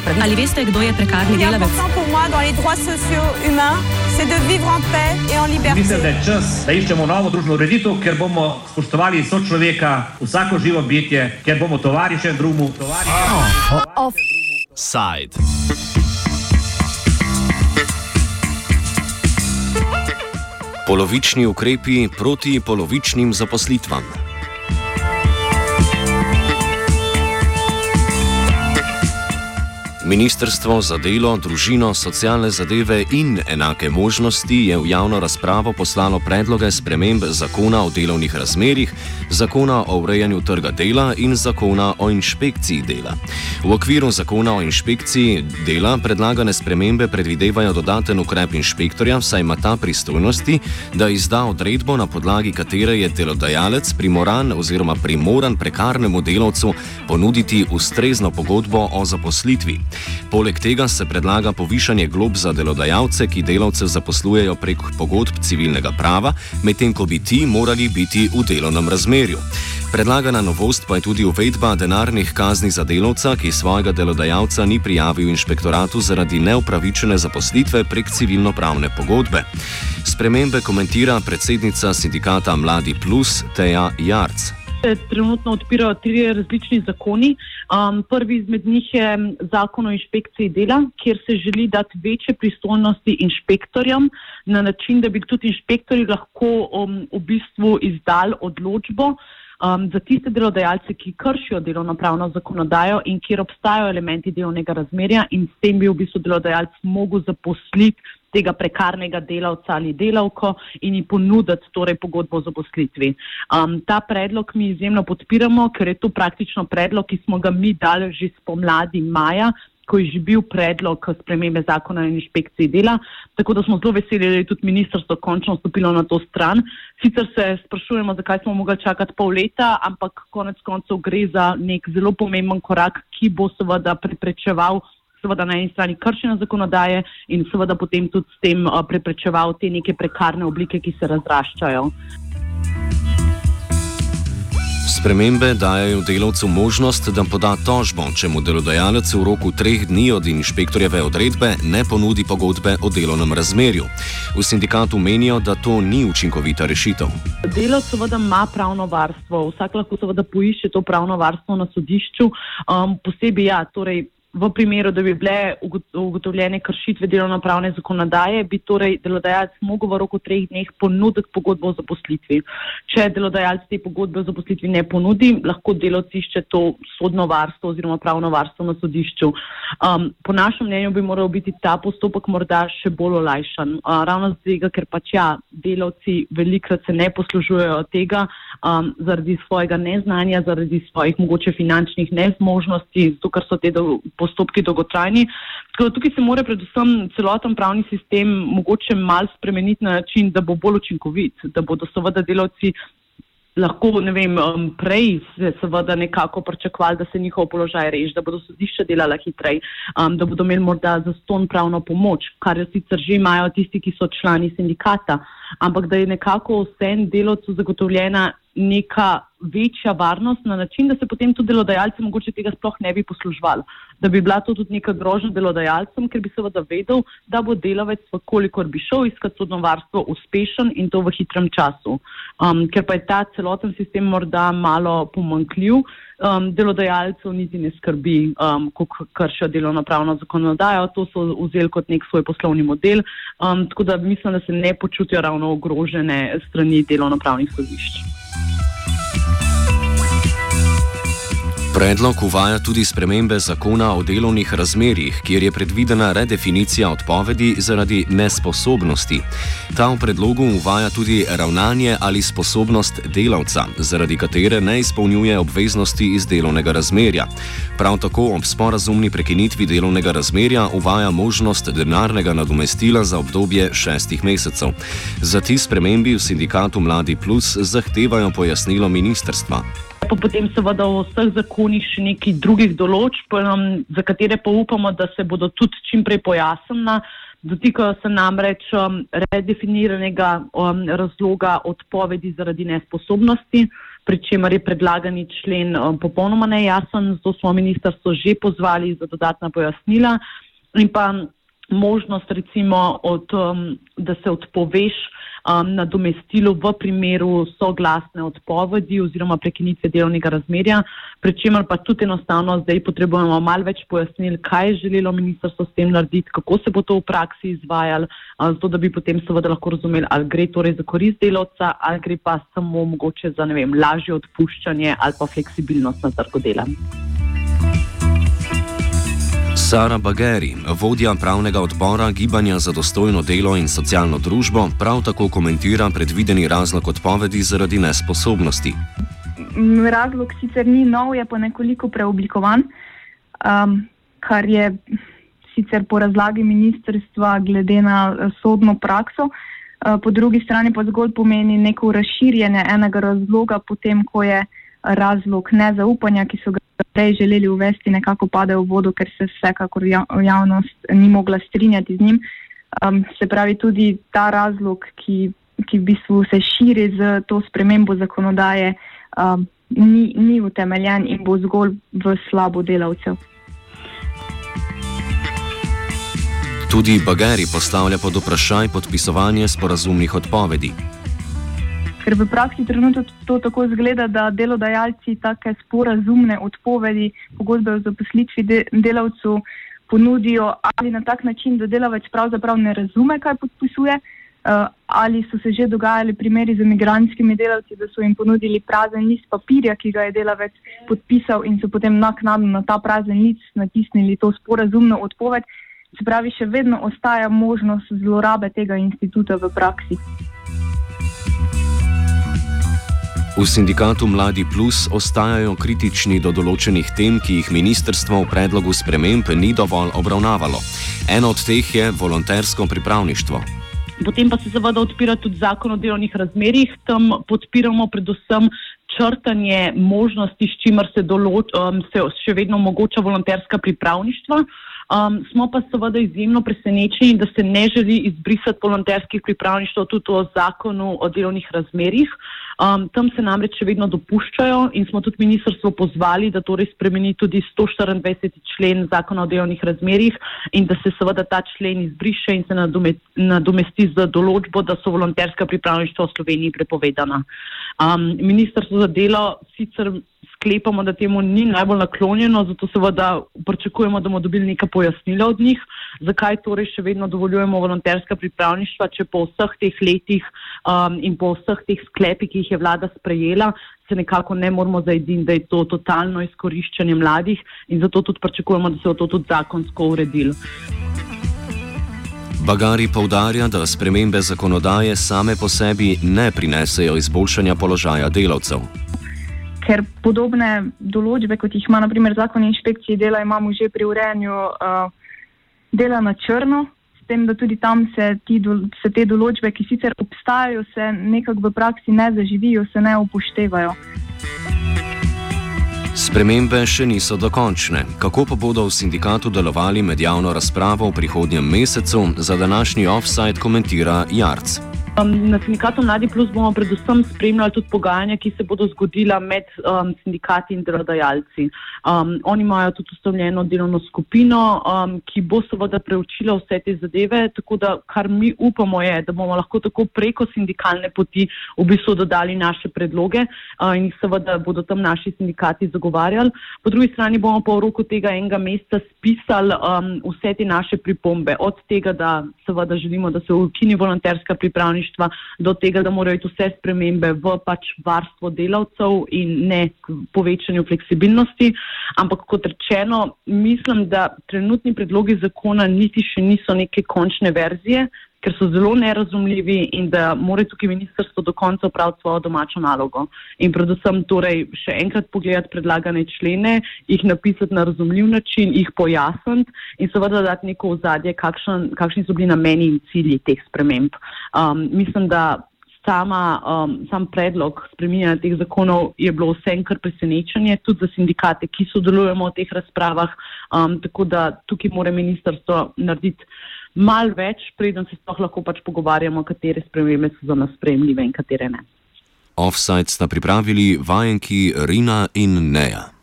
pravic. Ali veste, kdo je prekarni delavec? Mislim, da je čas, da iščemo novo družbeno ureditev, ker bomo spoštovali sočloveka, vsako živo bitje, ker bomo tovariše drugemu. Side. Polovični ukrepi proti polovičnim zaposlitvam. Ministrstvo za delo, družino, socialne zadeve in enake možnosti je v javno razpravo poslalo predloge sprememb zakona o delovnih razmerjih, zakona o urejanju trga dela in zakona o inšpekciji dela. V okviru zakona o inšpekciji dela predlagane spremembe predvidevajo dodaten ukrep inšpektorja, saj ima ta pristojnosti, da izda odredbo, na podlagi katere je delodajalec primoran oziroma primoran prekarnemu delavcu ponuditi ustrezno pogodbo o zaposlitvi. Poleg tega se predlaga povišanje glob za delodajalce, ki delavce zaposlujejo prek pogodb civilnega prava, medtem ko bi ti morali biti v delovnem razmerju. Predlagana novost pa je tudi uvedba denarnih kazni za delavca, ki svojega delodajalca ni prijavil inšpektoratu zaradi neupravičene zaposlitve prek civilno-pravne pogodbe. Spremembe komentira predsednica sindikata Mladi Plus Teja Jarc se trenutno odpirajo tri različni zakoni. Um, prvi izmed njih je zakon o inšpekciji dela, kjer se želi dati večje pristojnosti inšpektorjem na način, da bi tudi inšpektori lahko um, v bistvu izdali odločbo. Um, za tiste delodajalce, ki kršijo delovno pravno zakonodajo in kjer obstajajo elementi delovnega razmerja, in s tem bi v bistvu delodajalec mogel zaposliti tega prekarnega delavca ali delavko in ji ponuditi torej pogodbo o zaposlitvi. Um, ta predlog mi izjemno podpiramo, ker je to praktično predlog, ki smo ga mi dali že spomladi maja ko je že bil predlog spremembe zakona o inšpekciji dela, tako da smo zelo veseli, da je tudi ministrstvo končno stopilo na to stran. Sicer se sprašujemo, zakaj smo mogli čakati pol leta, ampak konec koncev gre za nek zelo pomemben korak, ki bo seveda preprečeval seveda na eni strani kršene zakonodaje in seveda potem tudi s tem uh, preprečeval te neke prekarne oblike, ki se razraščajo. Spremembe dajo delavcu možnost, da poda tožbo, če mu delodajalec v roku treh dni od inšpektorjeve odredbe ne ponudi pogodbe o delovnem razmerju. V sindikatu menijo, da to ni učinkovita rešitev. Delavec seveda ima pravno varstvo, vsak lahko seveda poišče to pravno varstvo na sodišču. Um, posebej, ja, torej v primeru, da bi bile ugotovljene kršitve delovno-pravne zakonodaje, bi torej delodajalec mogel v roku treh dneh ponuditi pogodbo o zaposlitvi. Če delodajalec te pogodbe o zaposlitvi ne ponudi, lahko delovci išče to sodno varstvo oziroma pravno varstvo na sodišču. Um, po našem mnenju bi moral biti ta postopek morda še bolj olajšan. Uh, ravno zato, ker pač ja, delavci velikrat se ne poslužujejo tega um, zaradi svojega neznanja, zaradi svojih mogoče finančnih nezmožnosti, zato ker so te do, postopki dolgotrajni. Tukaj se mora predvsem celoten pravni sistem mogoče mal spremeniti na način, da bo bolj učinkovit, da bodo seveda delavci lahko, ne vem, um, prej se seveda nekako pričakovali, da se njihov položaj reši, da bodo sodišča delala hitrej, um, da bodo imeli morda zaston pravno pomoč, kar jo sicer že imajo tisti, ki so člani sindikata, ampak da je nekako vsem delovcu zagotovljena neka večja varnost na način, da se potem tudi delodajalci mogoče tega sploh ne bi poslužvali. Da bi bila to tudi neka grožnja delodajalcem, ker bi seveda vedel, da bo delavec, kolikor bi šel iskati sodno varstvo, uspešen in to v hitrem času. Um, ker pa je ta celoten sistem morda malo pomankljiv, um, delodajalcev niti ne skrbi, um, ko kršijo delovno pravno zakonodajo, to so vzeli kot nek svoj poslovni model, um, tako da mislim, da se ne počutijo ravno ogrožene strani delovno pravnih sodišč. Predlog uvaja tudi spremembe zakona o delovnih razmerjih, kjer je predvidena redefinicija odpovedi zaradi nesposobnosti. Ta v predlogu uvaja tudi ravnanje ali sposobnost delavca, zaradi katere ne izpolnjuje obveznosti iz delovnega razmerja. Prav tako ob sporazumni prekinitvi delovnega razmerja uvaja možnost denarnega nadomestila za obdobje šestih mesecev. Za ti spremembi v sindikatu Mladi Plus zahtevajo pojasnilo ministrstva pa potem seveda v vseh zakonih še nekaj drugih določb, um, za katere pa upamo, da se bodo tudi čim prej pojasnila. Dotikajo se namreč um, redefiniranega um, razloga odpovedi zaradi nesposobnosti. pri čemer je predlagani člen um, popolnoma nejasen, zato smo ministrstvo že pozvali za dodatna pojasnila in pa možnost recimo, od, um, da se odpoveš um, nadomestilu v primeru soglasne odpovedi oziroma prekinitve delovnega razmerja, pri čemer pa tudi enostavno zdaj potrebujemo malo več pojasnil, kaj je želelo ministrstvo s tem narediti, kako se bo to v praksi izvajalo, um, zato da bi potem seveda lahko razumeli, ali gre torej za korist delovca ali gre pa samo mogoče za, ne vem, lažje odpuščanje ali pa fleksibilnost na trgu dela. Sara Bageri, vodja pravnega odbora Gibanja za dostojno delo in socialno družbo, prav tako komentira predvideni razlog odpovedi zaradi nesposobnosti. Razlog sicer ni nov, je pa nekoliko preoblikovan, um, kar je sicer po razlagi ministrstva glede na eh, sodno prakso, uh, po drugi strani pa zgolj pomeni neko razširjanje enega razloga, potem ko je razlog nezaupanja, ki so ga prej želeli uvesti, nekako pade v vodo, ker se vsekakor javnost ni mogla strinjati z njim. Um, se pravi, tudi ta razlog, ki, ki v bistvu se širi z to spremembo zakonodaje, um, ni, ni utemeljen in bo zgolj v slabo delavcev. Tudi Bagari postavlja pod vprašaj podpisovanje sporazumnih odpovedi ker v praksi trenutno to tako izgleda, da delodajalci take sporazumne odpovedi pogodbe o zaposlitvi de delavcu ponudijo ali na tak način, da delavec pravzaprav ne razume, kaj podpisuje, uh, ali so se že dogajali primeri z imigranskimi delavci, da so jim ponudili prazen list papirja, ki ga je delavec podpisal in so potem naknadno na ta prazen list natisnili to sporazumno odpoved. Se pravi, še vedno ostaja možnost zlorabe tega instituta v praksi. V sindikatu Mladi Plus ostajajo kritični do določenih tem, ki jih ministrstvo v predlogu sprememb ni dovolj obravnavalo. Eno od teh je volontersko pripravništvo. Potem pa se seveda odpira tudi zakon o delovnih razmerjih, tam podpiramo predvsem črtanje možnosti, s čimer se, določ, um, se še vedno omogoča volonterska pripravništva. Um, smo pa seveda izjemno presenečeni, da se ne želi izbrisati volonterskih pripravništv tudi o zakonu o delovnih razmerjih. Um, tam se namreč še vedno dopuščajo in smo tudi ministrstvo pozvali, da torej spremeni tudi 124. člen zakona o delovnih razmerjih in da se seveda ta člen izbriše in se nadomesti z določbo, da so volonterska pripravništva v Sloveniji prepovedana. Um, ministrstvo za delo sicer sklepamo, da temu ni najbolj naklonjeno, zato seveda pričakujemo, da bomo dobili neka pojasnila od njih, zakaj torej še vedno dovoljujemo volonterska pripravništva, če po vseh teh letih um, in po vseh teh sklepih, ki jih je vlada sprejela, se nekako ne moramo zajediti, da je to totalno izkoriščanje mladih in zato tudi pričakujemo, da se bo to tudi zakonsko uredilo. Bagari povdarja, da spremembe zakonodaje same po sebi ne prinesejo izboljšanja položaja delavcev ker podobne določbe, kot jih ima naprimer zakon inšpekcije dela, imamo že pri urejanju uh, dela na črno, s tem, da tudi tam se, ti, se te določbe, ki sicer obstajajo, se nekako v praksi ne zaživijo, se ne upoštevajo. Spremembe še niso dokončne. Kako pa bodo v sindikatu delovali med javno razpravo v prihodnjem mesecu, za današnji offside komentira Jarc. Um, na sindikatu Mladi Plus bomo predvsem spremljali tudi pogajanja, ki se bodo zgodila med um, sindikati in delodajalci. Um, oni imajo tudi ustavljeno delovno skupino, um, ki bo seveda preučila vse te zadeve, tako da kar mi upamo je, da bomo lahko tako preko sindikalne poti v bistvu dodali naše predloge uh, in jih seveda bodo tam naši sindikati zagovarjali. Po drugi strani bomo pa v roku tega enega meseca spisali um, vse te naše pripombe, od tega, da seveda želimo, da se ukini volonterska pripravništva, uporabništva do tega, da morajo iti vse spremembe v pač varstvo delavcev in ne k povečanju fleksibilnosti. Ampak kot rečeno, mislim, da trenutni predlogi zakona niti še niso neke končne verzije, ker so zelo nerazumljivi in da mora tukaj ministrstvo do konca upraviti svojo domačo nalogo. In predvsem torej še enkrat pogledati predlagane člene, jih napisati na razumljiv način, jih pojasniti in seveda dati neko ozadje, kakšen, kakšni so bili nameni in cilji teh sprememb. Um, mislim, da sama, um, sam predlog spreminjanja teh zakonov je bilo vse enkrat presenečenje, tudi za sindikate, ki sodelujemo v teh razpravah, um, tako da tukaj mora ministrstvo narediti mal več, preden se sploh lahko pač pogovarjamo, katere spremembe so za nas sprejemljive in katere ne. Offside sta pripravili vajenki Rina in Neja.